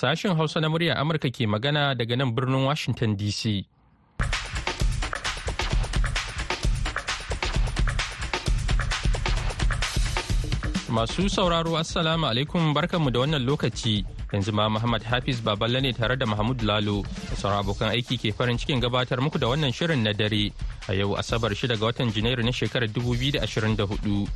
Sashen Hausa na murya Amurka ke magana daga nan birnin Washington DC. Masu sauraro Assalamu alaikum barkanmu da wannan lokaci yanzu ma Muhammad Hafiz Baballe ne tare da Mahmud Lalo sauran abokan aiki ke farin cikin gabatar muku da wannan shirin na dare a yau Asabar 6 ga watan Janairu na shekarar 2024.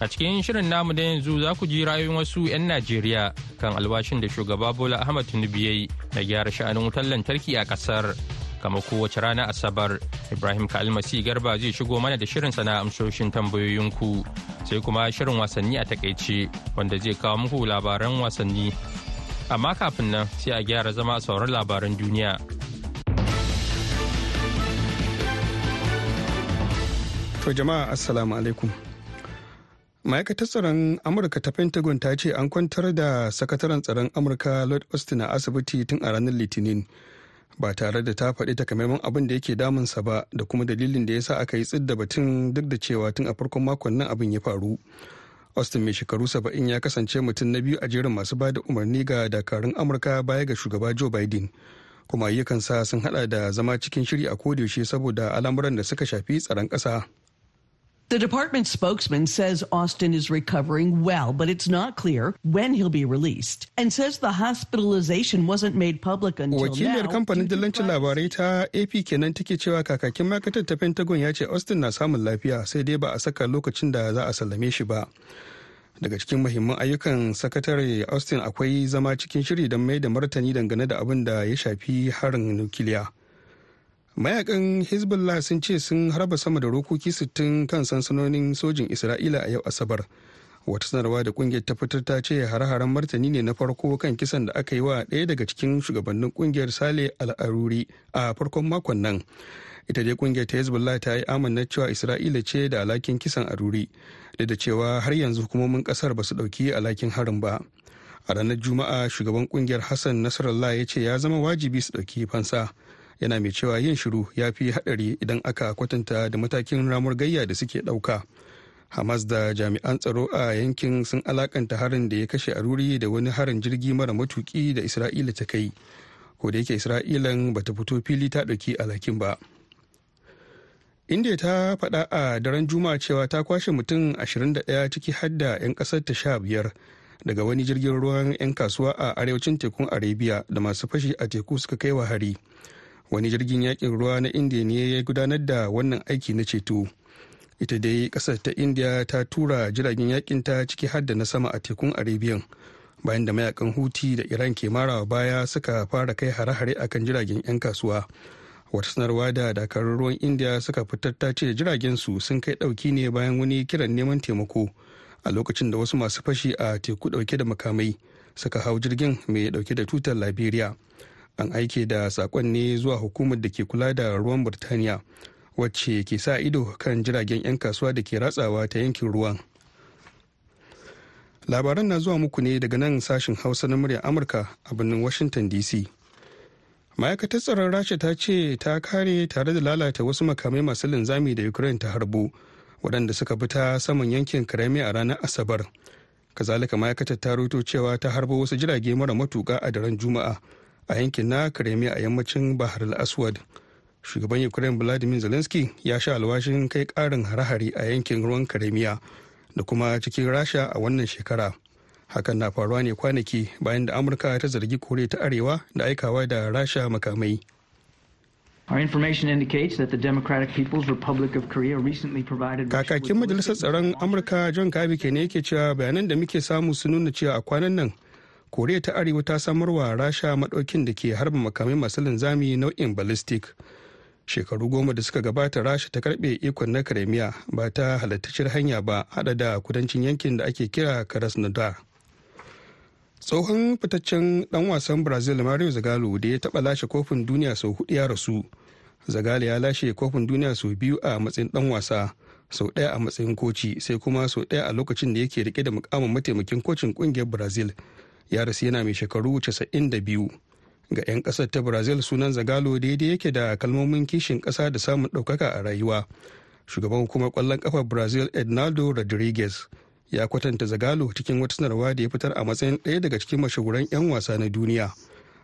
A cikin shirin namu da yanzu za ku ji ra'ayoyin wasu 'yan Najeriya kan alwashin da shugaba Bola Ahmad Tinubu yayi na gyara sha'anin wutar lantarki a ƙasar. Kama kowace rana asabar. Ibrahim kalmasi garba zai shigo mana da shirin sana amsoshin tambayoyinku. Sai kuma shirin wasanni a taƙaice wanda zai kawo muku labaran wasanni. Amma kafin nan sai a gyara zama sauran labaran duniya. To jama'a assalamu alaikum. Ma'aikatar tsaron amurka ta pentagon ta ce an kwantar da sakataren tsaron amurka lord austin a asibiti tun a ranar litinin. Ba tare da ta faɗi takamaiman abin da yake damunsa ba da kuma dalilin da ya sa aka yi tsidda batun duk da cewa tun a farkon makon nan abin ya faru. Austin mai shekaru saba'in ya kasance mutum na biyu a jerin masu ba da umarni ga dakarun amurka baya ga shugaba joe biden. Kuma ayyukansa sun hada da zama cikin shiri a kodayaushe saboda al'amuran da suka shafi tsaron ƙasa. The department spokesman says Austin is recovering well, but it's not clear when he'll be released, and says the hospitalization wasn't made public until Wakiliyar now. kamfanin dillancin labarai ta AP kenan take cewa kakakin ma'aikatar ta Pentagon ya ce Austin na samun lafiya sai dai ba a saka lokacin da za a sallame shi ba. Daga cikin muhimman ayyukan sakatare Austin akwai zama cikin shiri don mai da martani dangane da abin da ya shafi harin nukiliya. Mayaƙan hezbollah sun ce sun harba sama da rokoki 60 kan sansanonin sojin isra'ila a yau asabar. Wata sanarwa da ƙungiyar ta fitar ta ce hare-haren martani ne na farko kan kisan da aka yi wa ɗaya daga cikin shugabannin ƙungiyar sale al'aruri a farkon makon nan. Ita dai ƙungiyar ta hezbollah ta yi amanna cewa isra'ila ce da alakin kisan aruri da da cewa har yanzu hukumomin ƙasar ba su ɗauki alakin harin ba. A ranar juma'a shugaban ƙungiyar hassan nasarallah ya ce ya zama wajibi su ɗauki fansa. Yana mai cewa yin shiru ya fi haɗari idan aka kwatanta da matakin ramar gayya da suke ɗauka. Hamas da jami'an tsaro a yankin sun alakanta harin da ya kashe aruri da wani harin jirgi mara matuki da isra'ila ta kai. Ko da yake isra'ilan bata fito fili ta ɗauki alakin ba. India ta faɗa a daren juma'a cewa ta kwashe mutum 21 ciki har da 'yan ƙasar ta sha biyar daga wani jirgin ruwan 'yan kasuwa a arewacin tekun arabia da masu fashi a teku suka kai wa hari. Wani jirgin yaƙin ruwa na indiya ne ya gudanar da wannan aiki na ceto. Ita dai ƙasar ta indiya ta tura jiragen yaƙin ta ciki har da na sama a tekun arabian bayan da mayaƙan huti da iran ke marawa baya suka fara kai hare-hare akan jiragen 'yan kasuwa. Wata sanarwa da dakarun ruwan indiya suka fitar ta ce jiragen su sun kai ɗauki ne bayan wani kiran neman taimako a lokacin da wasu masu fashi a teku ɗauke da makamai suka hau jirgin mai ɗauke da tutar liberia. An aike da saƙon ne zuwa hukumar da ke kula da ruwan burtaniya wacce ke sa ido kan jiragen 'yan kasuwa da ke ratsawa ta yankin ruwan. Labaran na zuwa muku ne daga nan sashen hausa na muryar amurka a birnin washington dc ma'aikatar tsaron rasha ta ce ta kare tare da lalata wasu makamai masu linzami da ukraine ta harbo waɗanda suka bi ta saman yankin crimea a ranar asabar. Kazalika ma'aikatar ta roto cewa ta harbo wasu jirage mara matuka a daren juma'a a yankin na Crimea a yammacin Bahar al-Aswad. Shugaban Ukraine Vladimir Zelensky ya sha alwashin kai karin hare-hare a yankin ruwan Crimea da kuma cikin Rasha a wannan shekara. Hakan na faruwa ne kwanaki bayan da Amurka ta zargi Koriya ta Arewa da aikawa da Rasha makamai. Our information indicates that the Democratic People's Republic of Korea recently provided Kakakin Majalisar Tsaron Amurka John Kirby ne yake cewa bayanan da muke samu sun nuna cewa a kwanan nan koriya ta arewa ta samarwa rasha maɗaukin da ke harba makamai masu linzami nau'in ballistic. Shekaru goma da suka gabata rasha ta karɓe ikon na kremiya ba ta halattacin hanya ba hada da kudancin yankin da ake kira krasnodar. Tsohon fitaccen dan wasan brazil mario zagalo da ya taba lashe kofin duniya sau huɗu ya rasu. Zagalo ya lashe kofin duniya sau biyu a matsayin dan wasa sau ɗaya a matsayin koci sai kuma sau ɗaya a lokacin da yake riƙe da mukamin mataimakin kocin ƙungiyar brazil. Ya rasu yana mai shekaru 92 ga 'yan ƙasar ta brazil sunan zagalo daidai yake da kalmomin kishin kasa da samun ɗaukaka a rayuwa. Shugaban hukumar ƙwallon kafar brazil ednaldo rodriguez ya kwatanta zagalo cikin wata sanarwa da ya fitar a matsayin ɗaya daga cikin mashahuran 'yan wasa na duniya.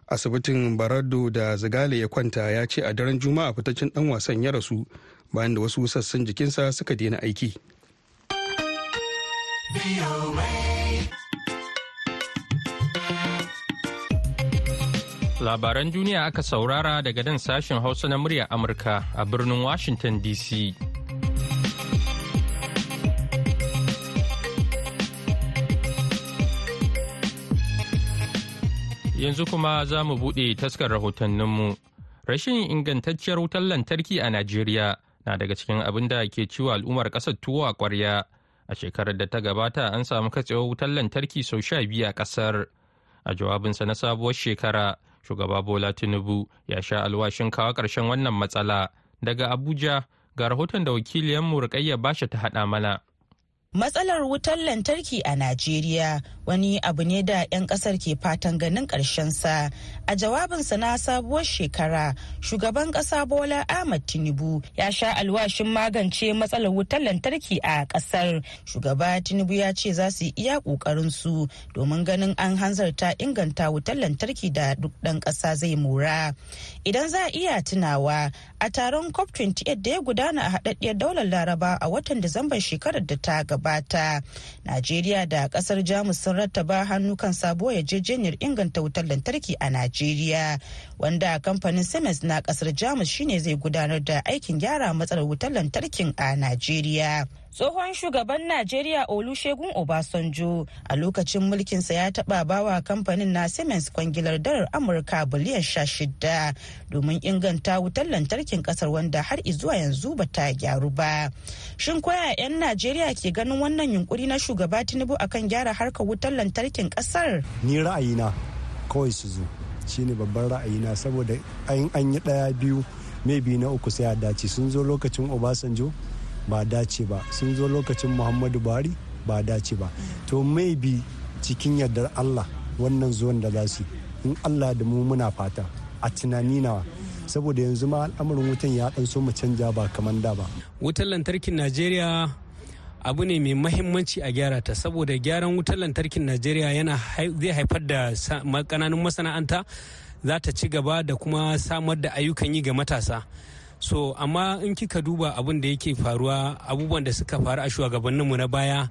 Asibitin barado da zagale ya kwanta ya ce a daren juma'a fitaccen dan wasan ya rasu bayan da wasu sassan jikinsa suka daina aiki. Labaran duniya aka saurara daga nan sashen hausa na murya amurka a birnin washington dc yanzu kuma za mu buɗe taskar rahotanninmu. Rashin ingantacciyar wutar lantarki a najeriya na daga cikin abin da ke ciwo al'ummar ƙasar tuwo a ƙwarya. A shekarar da ta gabata an samu katsewar wutar lantarki sau sha biyu a ƙasar. A jawabinsa na sabuwar shekara shugaba bola tinubu ya sha alwashin kawo ƙarshen wannan matsala. Daga abuja ga rahoton da wakiliyanmu rukayya bashi ta haɗa mana. Matsalar wutar lantarki a Najeriya wani abu ne da 'yan ƙasar ke fatan ganin sa. A jawabinsa na sabuwar shekara, shugaban kasa Bola Ahmad Tinubu ya sha alwashin magance matsalar wutar lantarki a ƙasar. Shugaba Tinubu ya ce za su iya ƙoƙarin su domin ganin an hanzarta inganta wutar lantarki da duk ɗan ƙasa zai mora. Idan za a iya tunawa a taron COP28 da ya gudana a haɗaɗɗiyar daular Laraba a watan Disamban shekarar da ta gaba. gabata najeriya da ƙasar jamus sun rattaba hannu kan sabuwar yarjejeniyar inganta wutar lantarki a najeriya wanda kamfanin siemens na ƙasar jamus shine zai gudanar da aikin gyara matsalar wutar lantarkin a najeriya. Tsohon shugaban najeriya olusegun obasanjo a lokacin mulkinsa ya taba bawa kamfanin na siemens kwangilar dalar amurka biliyan sha shida domin inganta wutar lantarkin ƙasar wanda har zuwa yanzu ba ta gyaru ba. Shin koya 'yan najeriya ke ganin wannan yunkuri na shugaba tinubu akan gyara harkar wutar lantarkin ƙasar ni ra'ayina kawai su zo. Shine babban ra'ayina saboda an yi ɗaya biyu maybe na uku sai a dace. Sun zo lokacin obasanjo ba dace ba. Sun zo lokacin muhammadu buhari ba dace ba. To maybe cikin yardar allah wannan zuwan da za su in allah da mu muna fata. A tunani nawa. Saboda yanzu ma al'amarin wutan ya dan so mu canja ba kamar da ba. Wutar lantarkin najeriya abu ne mai mahimmanci a gyara ta. Saboda gyaran wutar lantarkin najeriya yana zai haifar da kananun masana'anta za ta ci gaba da kuma samar da ayyukan yi ga matasa. So amma in kika duba abin da yake faruwa abubuwan da suka faru a shugabanninmu na baya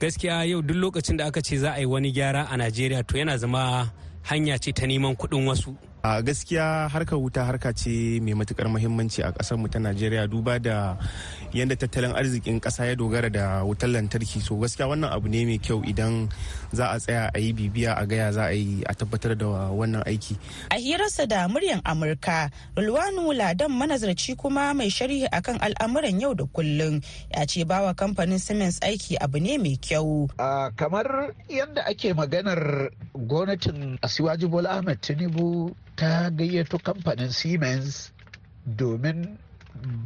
gaskiya yau duk lokacin da aka ce za a yi wani gyara a najeriya to yana zama hanya ce ta neman kuɗin wasu. A gaskiya harkar wuta harka ce mai matuƙar muhimmanci a ƙasar mu ta najeriya duba da yadda tattalin arzikin kasa ya dogara da wutar lantarki. So gaskiya wannan abu ne mai kyau idan za a tsaya a yi bibiya a gaya za a yi a tabbatar da wannan aiki. A hirarsa da muryan amurka rulwanu ladan manazarci kuma mai sharhi akan al'amuran yau da kullum ya ce bawa kamfanin siemens aiki abu ne mai kyau. Kamar yadda ake maganar gwamnatin asiwaji bola ahmed tinubu ta gayyato kamfanin siemens domin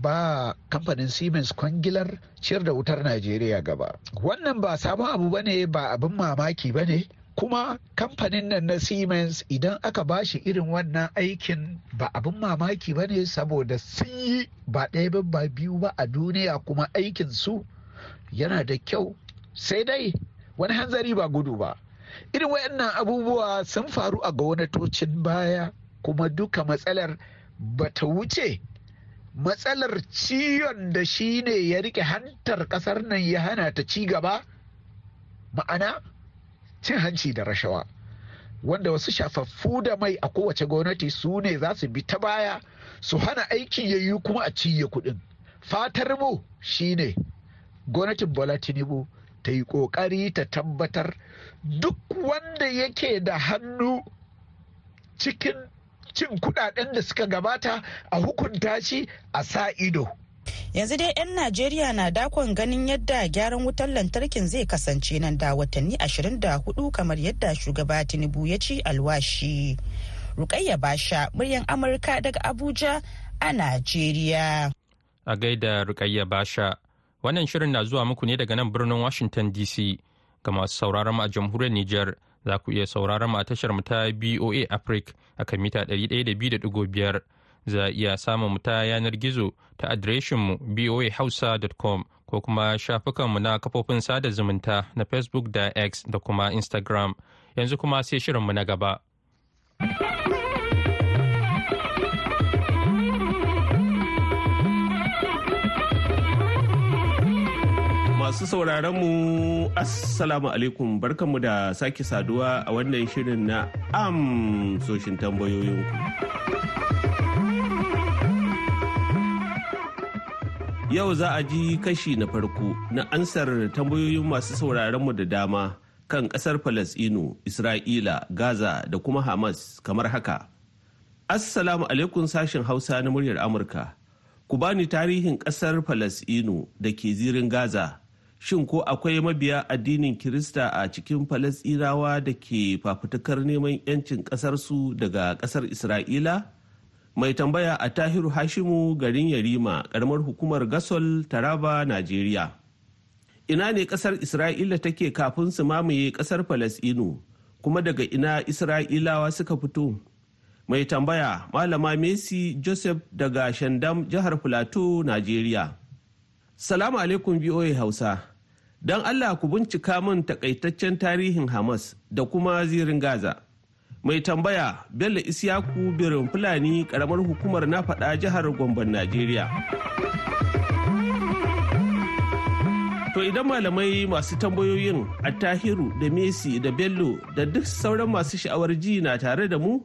ba kamfanin siemens kwangilar ciyar da wutar najeriya gaba. Wannan ba sabon abu ba ne ba abin mamaki ba ne. Kuma kamfanin nan na siemens idan aka ba shi irin wannan aikin ba abin mamaki ba ne saboda sun yi ba ɗaya ba biyu ba a duniya kuma aikin su yana da kyau. Sai dai wani hanzari ba gudu ba. Irin wayannan abubuwa sun faru a gwamnatocin baya kuma duka matsalar bata wuce. Matsalar ciwon da shi ne ya riƙe hantar ƙasar nan ya hana ta ci gaba ma'ana cin hanci da rashawa. Wanda wasu shafaffu da mai a kowace gwamnati su ne za su bi ta baya su hana aikin yayi kuma a ciye kuɗin. Fatar mu shine gwamnatin bola tinubu ta yi ƙoƙari ta tabbatar duk wanda yake da hannu cikin cin kuɗaɗen da suka gabata a hukunta shi a sa ido. yanzu dai 'yan najeriya na dakon ganin yadda gyaran wutar lantarkin zai kasance nan da watanni 24 kamar yadda shugaba tinubu ya ci alwashi. Rukayya basha muryan amurka daga abuja a najeriya. A gaida rukayya basha. Wannan shirin na zuwa muku ne daga nan birnin washington dc ga masu sauraron mu a jamhuriyar niger za ku iya sauraron mu a tashar mu ta boa africa a kan mita 102.5 za a iya samun mu ta yanar gizo ta adireshin mu boahausa.com ko kuma shafukanmu na kafofin sada zumunta na facebook da x da kuma instagram. Yanzu kuma sai shirinmu na gaba. Masu sauraron mu Assalamu alaikum barkanmu da sake saduwa a wannan shirin na amsoshin tambayoyinku. Yau za a ji kashi na farko na ansar tambayoyin masu sauraronmu da dama kan ƙasar Falasɗinu, Isra'ila, Gaza da kuma Hamas kamar haka. Assalamu alaikum sashen Hausa na muryar Amurka. Ku bani tarihin ƙasar Falasɗinu da ke zirin Gaza. Shin ko akwai mabiya addinin Kirista a cikin Falasɗinawa da ke fafutukar neman 'yancin ƙasarsu daga ƙasar Isra'ila? Mai tambaya a Tahiru Hashimu garin Yarima, ƙaramar hukumar Gasol, Taraba, Najeriya. Ina ne ƙasar Isra'ila take kafin su mamaye ƙasar Falasɗinu, kuma daga ina Isra'ilawa suka fito? Mai tambaya Malama Messi Joseph daga Shandam, jihar Filato, Najeriya. Salamu alaikum BOA Hausa. Don Allah ku bincika min takaitaccen tarihin Hamas da kuma zirin Gaza. Mai tambaya Bello Isiyaku birin Fulani karamar hukumar na faɗa jihar Gombon Najeriya. To idan malamai masu tambayoyin a Tahiru da Messi da Bello da duk sauran masu sha'awar ji na tare da mu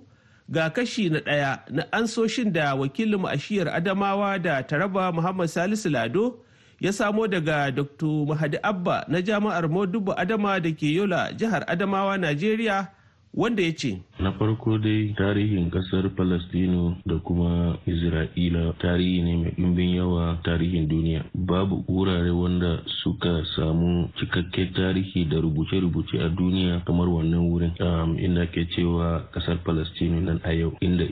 ga kashi na ɗaya na ansoshin da wakilin ashiyar Adamawa da Taraba Muhammad Salisu Lado ya samo daga dr mahadi abba na jami'ar modubu adama da ke yola jihar adamawa najeriya wanda ya ce na farko dai tarihin ƙasar palestino da kuma isra'ila tarihi ne mai ɗimbin yawa tarihin duniya. Babu wurare wanda suka samu cikakken tarihi da rubuce-rubuce a duniya kamar wannan wurin inda ke cewa ƙasar palestino nan a yau inda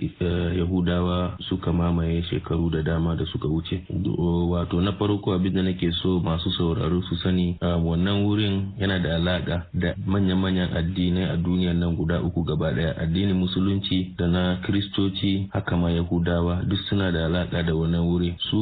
yahudawa suka mamaye shekaru da dama da suka wuce. Wato na farko abin da nake so masu sauraro su sani wannan wurin yana da alaka da manya-manyan addinai a duniya nan guda uku gaba ɗaya addinin musulunci da na kristoci haka ma yahudawa duk suna da alaka da wannan wuri. Su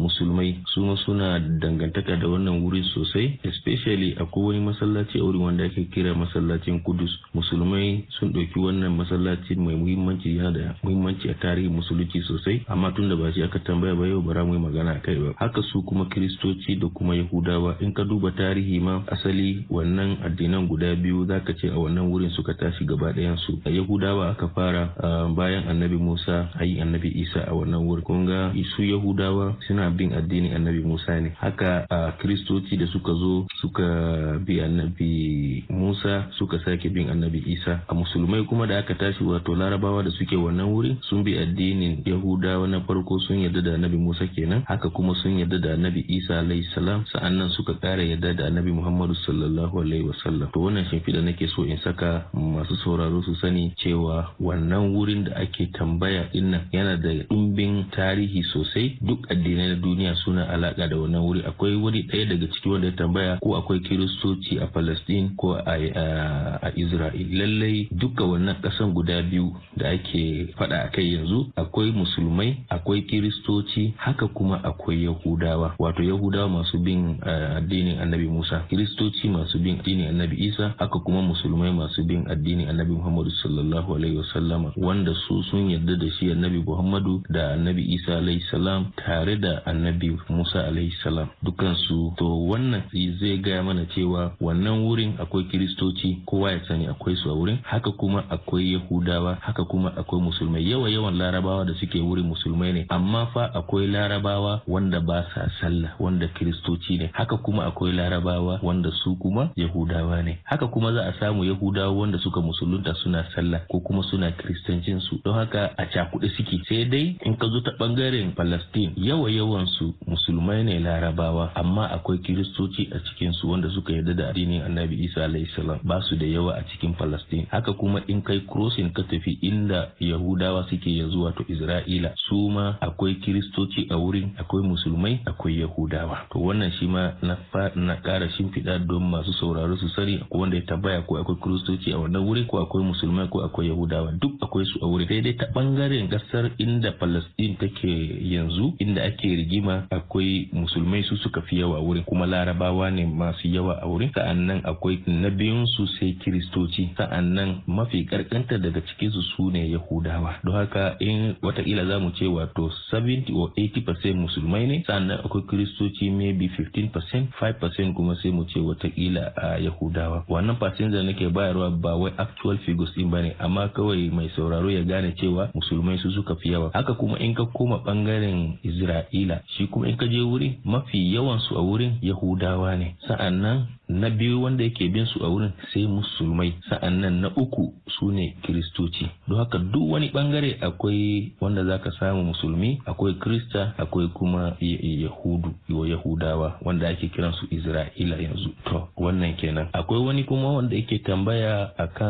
musulmai su ma suna dangantaka da wannan wuri sosai. Especially akwai wani masallaci a wurin wanda ake kira masallacin kudus. Musulmai sun ɗauki wannan masallaci mai muhimmanci yana da muhimmanci a tarihin musulunci sosai. Amma tun da ba shi aka tambaya ba yau bara mu yi magana a kai ba. Haka su kuma kristoci da kuma yahudawa in ka duba tarihi ma asali wannan addinan guda biyu zaka ce a wannan wurin suka tashi gaba ɗayansu. A yahudawa aka fara bayan annabi musa a yi annabi isa a wannan wurin kun ga su yahudawa suna bin addinin annabi musa ne. Haka a kristoci da suka zo suka bi annabi musa suka sake bin annabi isa. A musulmai kuma da aka tashi wato larabawa da suke wannan wuri sun bi addinin yahudawa na farko sun yarda da annabi musa kenan. Haka kuma sun yarda da annabi isa alayhi salam. Sa'annan suka kara yarda da annabi muhammadu sallallahu alaihi wasallam. To wannan shimfiɗa nake so in saka masu sauraro su sani cewa wannan wurin da ake tambaya ɗin nan yana da ɗimbin tarihi sosai. Duk addinai na duniya suna alaka da wannan wuri. Akwai wuri ɗaya daga ciki wanda ya tambaya ko akwai kiristoci a palestine ko a israel lallai duka wannan ƙasan guda biyu da ake faɗa a kai yanzu akwai musulmai akwai kiristoci haka kuma akwai yahudawa. Wato yahudawa masu bin addinin annabi musa kiristoci masu bin addinin annabi isa haka kuma musulmai masu bin addinin annabi Muhammadu sallallahu alaihi wasallama wanda su sun yarda da shi annabi Muhammadu da annabi Isa alaihi salam tare da annabi Musa alaihi salam. Dukansu to wannan zai gaya mana cewa wannan wurin akwai kiristoci kowa ya sani akwai su a wurin. Haka kuma akwai yahudawa haka kuma akwai musulmai. Yawa yawan larabawa da suke wurin musulmai ne amma fa akwai larabawa wanda ba sa sallah wanda kiristoci ne. Haka kuma akwai larabawa wanda su kuma yahudawa ne. Haka kuma za a samu yahudawa wanda suka musulunta suna sallah ko kuma suna kiristancin su. Don haka a cakuɗe suke. Sai dai in ka zo ta ɓangaren Palestine yawa yawan su musulmai ne larabawa amma akwai kiristoci a cikin su wanda suka yarda da addinin Annabi Isa alayhi salam. Ba su da yawa a cikin Palestine. Haka kuma in kai crossing ka tafi inda Yahudawa suke yanzu wato Isra'ila su ma akwai kiristoci a wurin akwai musulmai akwai Yahudawa. To wannan shi ma na na ƙara shimfiɗa don masu sauraro su sani akwai wanda ya tambaya ko akwai kiristoci a wannan wuri ko akwai musulmai ko akwai yahudawa? Duk akwai su a wuri. Sai dai ta ɓangaren ƙasar inda palestine take yanzu inda ake rigima akwai musulmai su suka fi yawa wurin kuma larabawa ne masu yawa a wurin. Sa'annan akwai na biyun su sai kiristoci. Sa'annan mafi karkanta daga cikin su su ne yahudawa. Don haka in wataƙila za mu ce wato 70 or 80% musulmai ne sa'an nan akwai kiristoci maybe 15% 5% kuma sai mu ce wataƙila a yahudawa. Wannan da nake bayarwa ba wai actual figures din ba ne amma kawai mai sauraro ya gane cewa musulmai su suka fi yawa. Haka kuma in ka koma ɓangaren isra'ila shi kuma in ka je wuri mafi yawan su a wurin yahudawa ne. Sa'annan na biyu wanda yake bin su a wurin sai musulmai. Sa'annan na uku su ne kiristoci. Don haka duk wani ɓangare akwai wanda zaka samu musulmi akwai krista akwai kuma yahudu yahudawa wanda ake kiran su isra'ila yanzu. To wannan kenan. Akwai wani kuma wanda yake tambaya akan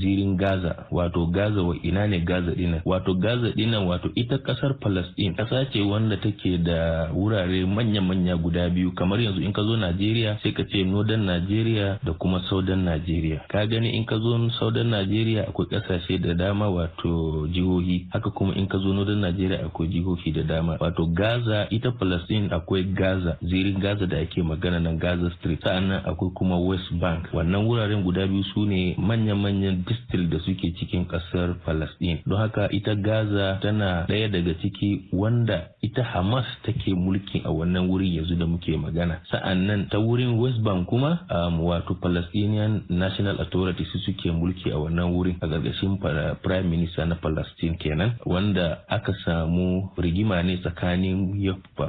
zirin gaza wato gaza wa ina ne gaza dinan wato gaza dinan wato ita ƙasar palestine kasa ce wanda take da wurare manya-manya guda biyu. Kamar yanzu in ka zo najeriya sai ka ce northern najeriya da kuma southern najeriya ka gani in ka zo southern najeriya akwai ƙasashe da dama wato jihohi. Haka kuma in ka zo northern najeriya akwai jihohi da dama. Wato gaza ita palestine akwai gaza zirin gaza da ake magana nan gaza street sa'an nan akwai kuma west bank. Wannan wuraren guda biyu su ne manya-manyan district da suke cikin ƙasar palestine don haka ita gaza tana ɗaya daga ciki wanda ita hamas take mulki a wannan wurin yanzu da muke magana. Sa'annan ta wurin west bank kuma um, wato palestinian national authority su suke mulki a wannan wurin a gargashin prime minister na palestine kenan wanda aka samu rigima ne tsakanin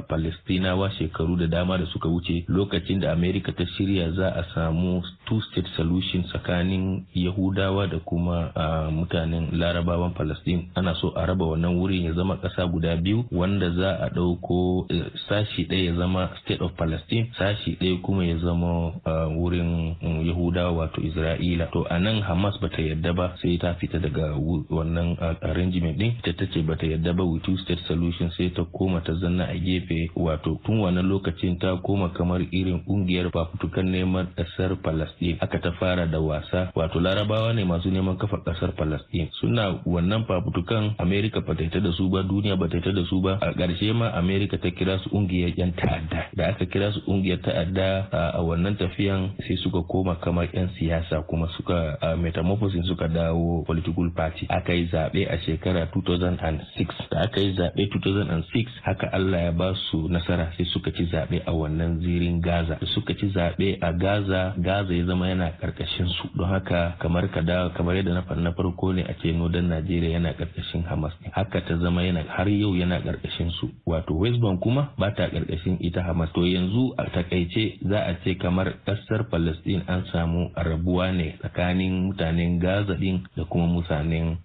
palestinawa shekaru da dama da suka wuce. Lokacin da america ta shirya za a samu two state solution tsakanin yahudawa da kuma uh, mutanen larabawan palestine. Ana so a raba wannan wurin ya zama ƙasa guda biyu wanda za a ɗauko uh, sashi ɗaya ya zama state of palestine sashi ɗaya kuma ya zama uh, wurin um, yahudawa wato isra'ila. To a nan hamas bata yadda ba sai ta fita daga wannan arrangement ɗin. Ita ta ce bata yadda ba with two state solution sai ta koma ta zanna a gefe. Wato tun wannan lokacin ta koma kamar irin ƙungiyar fafutukan neman ƙasar palestine. Aka ta fara da wasa. Wato larabawa ne masu neman kafa ƙasar palestine. Suna wannan fafutukan america ba ta da su ba duniya ba ta da su ba. A ƙarshe ma america ta kira su ƙungiyar yan ta'adda. Da aka kira su ƙungiyar ta'adda a wannan tafiyan sai suka koma kamar yan siyasa kuma suka metamorphosis suka dawo political party. Aka yi zaɓe a shekara 2006 da aka yi zaɓe 2006 haka Allah ya ba su nasara sai suka ci zaɓe a wannan zirin Gaza. Suka ci zaɓe a Gaza Gaza ya zama yana ƙarƙashin su. Don haka kamar ka dawo kamar yadda na na farko ne a ce nodan Najeriya yana ƙarƙashin Hamas haka ta zama yana har yau yana ƙarƙashin su. Wato West Bank kuma ba ta ƙarƙashin ita Hamas. To yanzu a taƙaice za a ce kamar ƙasar Palestine an samu rabuwa ne tsakanin mutanen Gaza din da kuma mutanen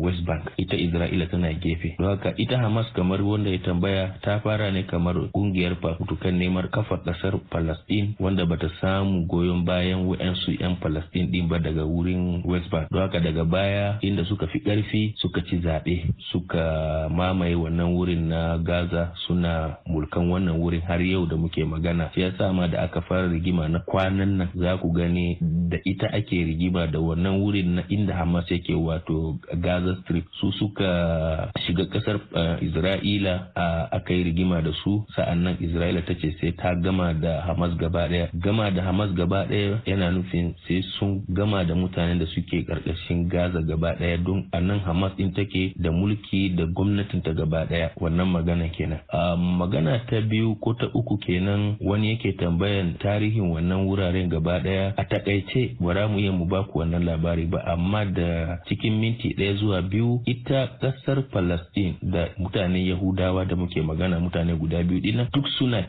West Bank. Ita Isra'ila tana gefe. Don haka ita Hamas kamar wanda ya tambaya ta fara ne kamar ƙungiyar fafutukan neman kafa ƙasar Palestine wanda bata samu goyon bayan wa'yansu 'yan Palestine din ba daga wurin West Bank. Don haka daga baya inda suka fi ƙarfi suka ci zaɓe suka mamaye wannan wurin na Gaza suna mulkan wannan wurin har yau da muke magana. Shi yasa ma da aka fara rigima na kwanan nan za ku gani da ita ake rigima da wannan wurin na inda Hamas yake wato Gaza Strip. Su suka shiga ƙasar Isra'ila aka yi rigima da su. Sa'annan Isra'ila ta ce sai ta gama da Hamas gaba ɗaya gama da Hamas gaba ɗaya yana nufin sai sun gama da mutanen da suke ƙarƙashin Gaza gaba ɗaya don a nan Hamas din take da mulki da gwamnatin ta gaba ɗaya wannan magana kenan. Magana ta biyu ko ta uku kenan wani yake tambayan tarihin wannan wuraren gaba ɗaya a taƙaice bara mu iya mu baku wannan labari ba amma da cikin minti ɗaya zuwa biyu ita ƙasar Palestine da mutanen Yahudawa da muke magana mutane guda biyu ɗin nan duk suna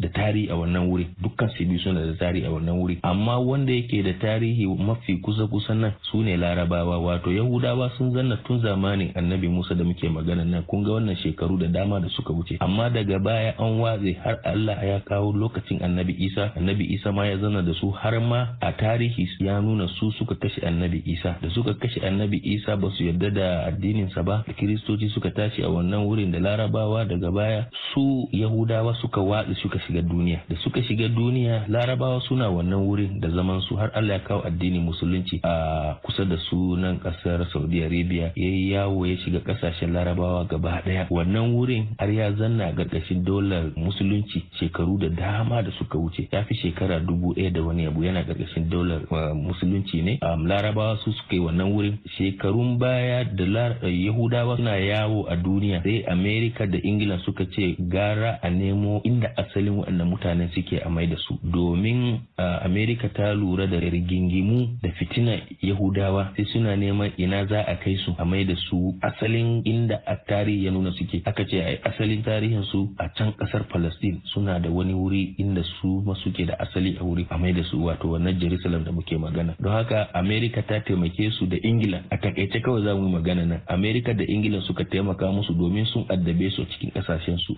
da tarihi a wannan wuri. Dukkan su biyu suna da tarihi a wannan wuri. Amma wanda yake da tarihi mafi kusa kusa nan su ne Larabawa. Wato Yahudawa sun zanna tun zamanin Annabi Musa da muke magana nan. Kun ga wannan shekaru da dama ma da suka wuce. Amma daga baya an watse har Allah ya kawo lokacin annabi Isa. Annabi Isa ma ya zana da su har ma a tarihi ya nuna su suka kashe annabi Isa. Da suka kashe annabi Isa ba su yarda da addininsa ba. Kiristoci suka tashi a wannan wurin da larabawa daga baya su yahudawa suka watsi suka shiga duniya. Da suka shiga duniya larabawa suna wannan wurin da zaman su har Allah ya kawo addinin musulunci a kusa da su nan ƙasar Saudi Arabia yayi yawo ya shiga ƙasashen larabawa gaba ɗaya wannan wurin har ya zanna gargashin dolar musulunci shekaru da dama da suka wuce. Ya fi shekara dubu ɗaya da wani abu yana gargashin dolar musulunci ne. Larabawa su suka yi wannan wurin. Shekarun baya da yahudawa suna yawo a duniya sai amerika da ingila suka ce gara a nemo inda asalin waɗannan mutanen suke a mai da su. Domin amerika ta lura da rigingimu da fitina yahudawa sai suna neman ina za a kai su a mai da su asalin inda a tarihi ya nuna suke. Aka ce a asalin tarihin su a can ƙasar palestine suna da wani wuri inda su ma suke da asali a wuri a mai da su wato wannan jerusalem da muke magana. Don haka amerika ta taimake su da ingila. A taƙaice kawai za mu yi magana nan. Amerika da ingila suka taimaka musu domin sun addabe su cikin ƙasashen su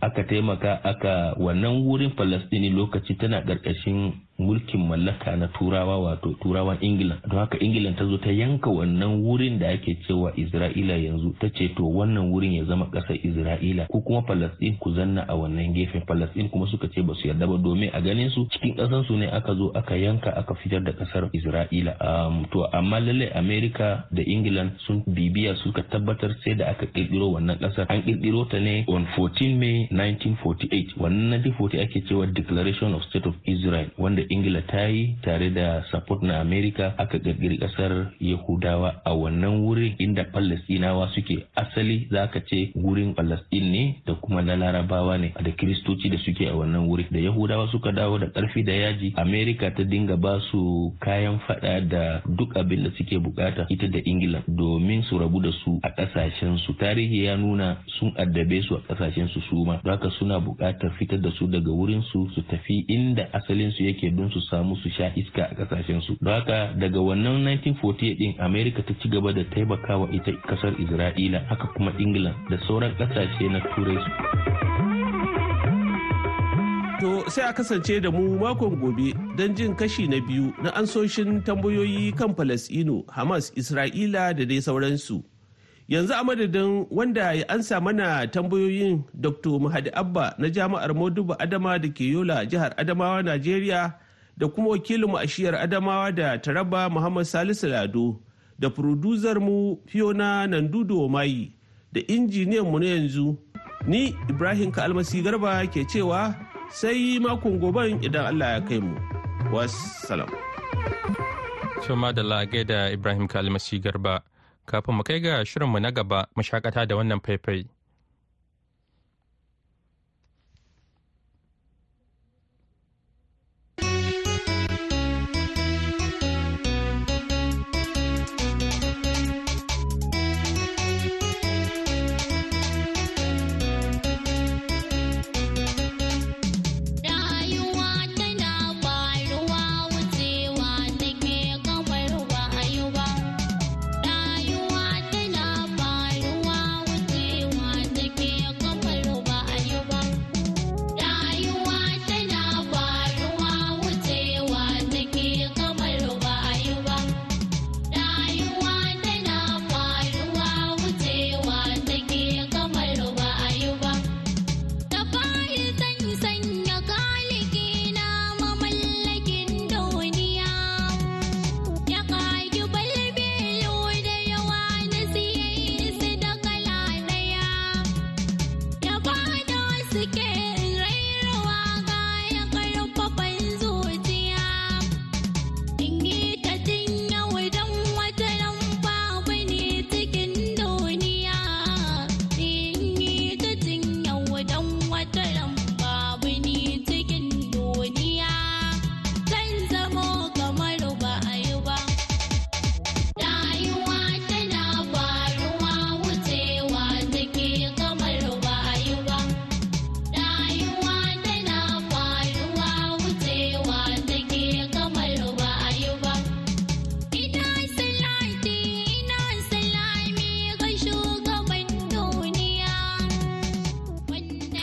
aka taimaka aka wannan wurin palestine lokaci tana ƙarƙashin mulkin mallaka na turawa wato turawan ingila. Don haka ingila ta zo ta yanka wannan wurin da ake cewa isra'ila yanzu. Ta ce to wannan wurin ya zama ƙasar isra'ila. Ko kuma falastin ku zanna a wannan gefen. Falastin kuma suka ce ba su yarda ba domin a ganin su cikin ƙasar su ne aka zo aka yanka aka fitar da ƙasar isra'ila. Um, to amma lalle america da england sun bibiya suka tabbatar sai da aka kirkiro wannan ƙasar. An kirkiro ta ne on 14 may 1948 wannan 1940 ake cewa declaration of state of israel wanda ingila ta yi tare da support na america aka kirkiri ƙasar yahudawa. A wannan wurin inda palestinawa suke asali za ka ce wurin palestin ne da kuma na larabawa ne da kiristoci da suke a wannan wuri. Da yahudawa suka dawo da ƙarfi da yaji america ta dinga ba su kayan fada da duk abin da suke buƙata ita da ingila domin su rabu da su a ƙasashen su tarihi ya nuna sun addabe su a ƙasashen su suma haka suna buƙatar fitar da su daga wurin su su tafi inda asalin su yake don su samu su sha iska a ƙasashen su don haka daga wannan 1948 din america ta ci gaba da taimakawa ita ƙasar isra'ila haka kuma england da sauran ƙasashe na turai su To sai a kasance da mu makon gobe don jin kashi na biyu na ansoshin tambayoyi kan Falasɗinu, Hamas, Isra'ila da dai sauransu. Yanzu a madadin wanda ya ansa mana tambayoyin Dr. Mahadi Abba na Jami'ar Modubu Adama da ke Yola jihar Adamawa, Najeriya da kuma wakilinmu a shiyar Adamawa da Taraba Muhammad Salisu Lado da mu Fiona Nandudo Mayi da injiniyan mu na yanzu ni Ibrahim Kalmasi Garba ke cewa sai makon goben idan Allah ya kai mu. Wassalam. Shoma da lagai da Ibrahim Kalmasi Garba. Kafin mu kai ga shirinmu na gaba, mu shakata da wannan faifai.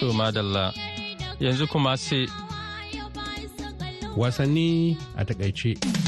To madalla yanzu kuma sai wasanni a taƙaice.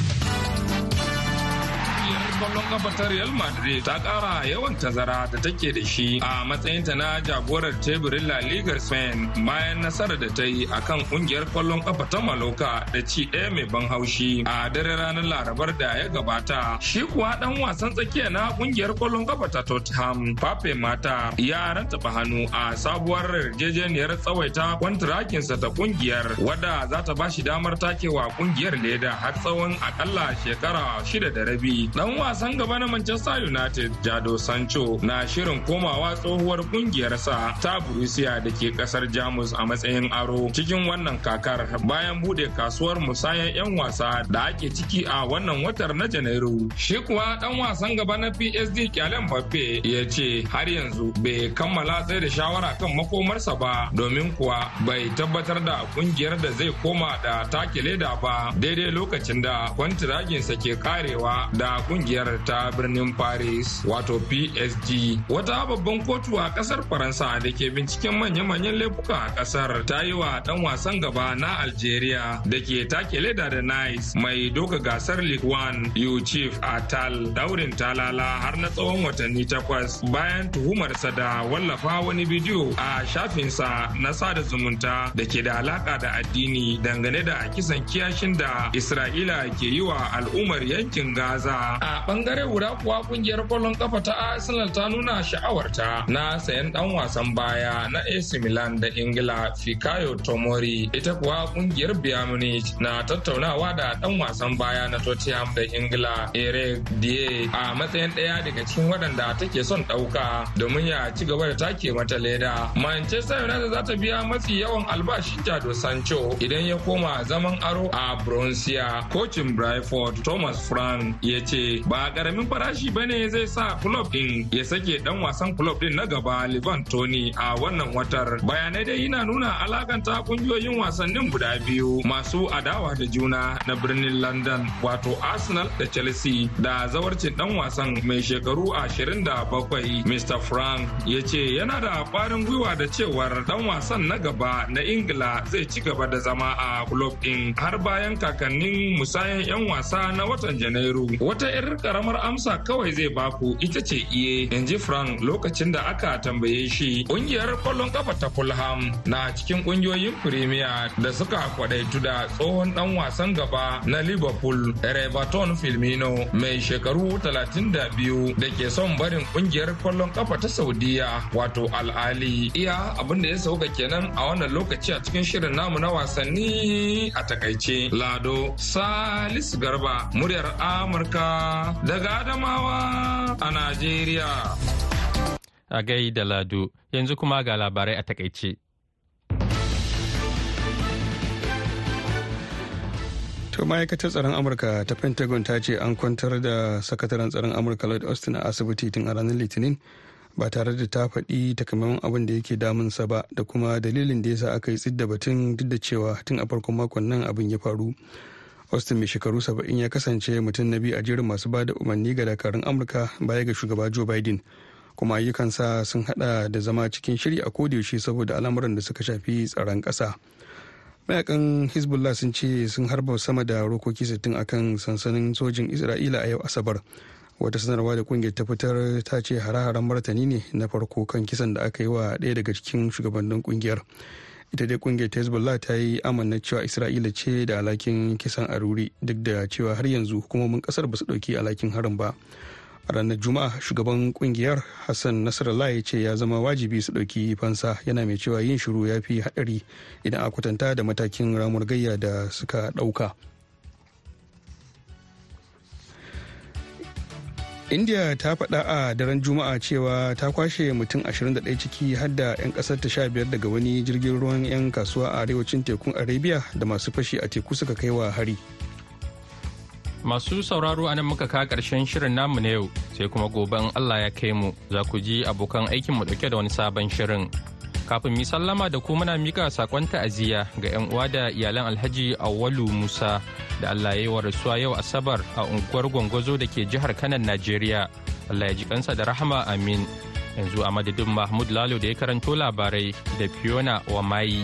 Ƙwallon kafa ta Real Madrid ta kara yawan tazara da take da shi a matsayinta na jagorar teburin La Liga Spain bayan nasarar da ta yi a kan ƙungiyar ƙwallon kafa ta Maloka da ci ɗaya mai ban haushi a dare ranar Larabar da ya gabata. Shi kuwa dan wasan tsakiya na ƙungiyar ƙwallon kafa ta Tottenham Pape Mata ya rantaba hannu a sabuwar yarjejeniyar tsawaita kwantirakinsa ta ƙungiyar wadda za ta bashi damar takewa ƙungiyar leda har tsawon akalla shekara shida da rabi. Dan wasan gaba na Manchester United Jado Sancho na shirin komawa tsohuwar kungiyarsa ta Borussia da ke ƙasar Jamus a matsayin aro cikin wannan kakar bayan buɗe kasuwar musayan 'yan wasa da ake ciki a wannan watar na Janairu. Shi kuwa dan wasan gaba na PSG Kyalen Mbappe ya ce har yanzu bai kammala tsaye da shawara kan makomarsa ba domin kuwa bai tabbatar da ƙungiyar da zai koma da take leda ba daidai lokacin da kwantiraginsa ke karewa da ƙungiyar ta birnin Paris wato PSG. Wata babban kotu a ƙasar Faransa da ke binciken manya-manyan laifuka a ƙasar ta yi wa dan wasan gaba na Algeria da ke take leda da Nice mai doka gasar League One Yusuf Atal daurin talala har na tsawon watanni takwas bayan tuhumarsa da wallafa wani bidiyo a shafinsa na sada zumunta da ke da alaka da addini dangane da kisan kiyashin da Isra'ila ke yi wa al'ummar yankin Gaza. A ɓangare guda kuwa ƙungiyar ƙwallon kafa ta Arsenal ta nuna sha'awarta na sayan dan wasan baya na AC Milan da Ingila Fikayo Tomori ita kuwa ƙungiyar Bayern Munich na tattaunawa da dan wasan baya na Tottenham da Ingila Eric Die a matsayin ɗaya daga cikin waɗanda take son ɗauka domin ya ci gaba da take mata leda. Manchester United za ta biya mafi yawan albashin Jado Sancho idan ya koma zaman aro a Bronsia. Kocin Brentford Thomas Frank ya ce ba ƙaramin farashi ba ne zai sa club din ya sake dan wasan club din na gaba Livan Tony a wannan watar. Bayanai dai yana nuna alakanta ƙungiyoyin wasannin guda biyu masu adawa da juna na birnin London wato Arsenal da Chelsea da zawarcin dan wasan mai shekaru 27 Mr. Frank ya ce yana da kwarin gwiwa da cewar dan wasan na gaba na Ingila zai ci gaba da zama a club din har bayan kakannin musayan 'yan wasa na watan Janairu. Wata 'yar karamar amsa kawai zai baku. Ita ce iye in ji frank lokacin da aka tambaye shi ƙungiyar ƙwallon kafa ta fulham na cikin ƙungiyoyin firimiya da suka kwadaitu da tsohon dan wasan gaba na liverpool rebaton filmino mai shekaru 32 da ke son barin ƙungiyar ƙwallon kafa ta saudiya wato al'ali iya abin da ya sauka kenan a wannan lokaci a cikin shirin namu na wasanni a taƙaice. Lado salis garba muryar amurka daga Adamawa a Najeriya. A gai da Lado, yanzu kuma ga labarai a taƙaice. To ma'aikatar tsaron Amurka ta Pentagon ta ce an kwantar da sakataren tsaron Amurka Lloyd Austin a asibiti tun a ranar Litinin ba tare da ta faɗi takamaiman abin da yake damunsa ba da kuma dalilin da yasa aka yi tsidda batun duk da cewa tun a farkon makon nan abin ya faru. Austin mai shekaru 70 ya kasance mutum na biyu a jerin masu ba da umarni ga dakarun amurka baya ga shugaba joe biden. Kuma ayyukansa sun hada da zama cikin shiri a yaushe saboda al'amuran da suka shafi tsaron ƙasa. Mayakan hezbollah sun ce sun harba sama da rokoki 60 akan sansanin sojin isra'ila a yau asabar. Wata sanarwa da ƙungiyar ta fitar ta ce hare-haren martani ne na farko kan kisan da aka yi wa ɗaya daga cikin shugabannin ƙungiyar ita dai ƙungiyar ta hezbollah ta yi amanna cewa isra'ila ce da alhakin kisan aruri duk da cewa har yanzu hukumomin ƙasar ba su ɗauki alhakin harin ba. A ranar juma'a shugaban ƙungiyar hassan nasarallah ya ce ya zama wajibi su ɗauki fansa yana mai cewa yin shiru ya fi haɗari idan a kwatanta da matakin ramur gayya da suka ɗauka. India ta faɗa a daren juma'a cewa ta kwashe mutum 21 ciki har da 'yan ƙasar ta 15 daga wani jirgin ruwan 'yan kasuwa a arewacin tekun arabia da masu fashi a teku suka kai wa hari. Masu sauraro a nan muka ka ƙarshen shirin namu na yau sai kuma goben allah ya kai mu. Za ku ji abokan aikinmu ɗauke da wani sabon shirin. Kafin mi sallama da ku muna mika saƙon ta'aziyya ga 'yan uwa da iyalan alhaji awalu musa. Da allah ya yi wa rasuwa yau asabar a unguwar gwangwazo da ke jihar kanan najeriya. Allah ya ji kansa da rahama amin. Yanzu a madadin mahmud lalo da ya karanto labarai da fiona wa mayi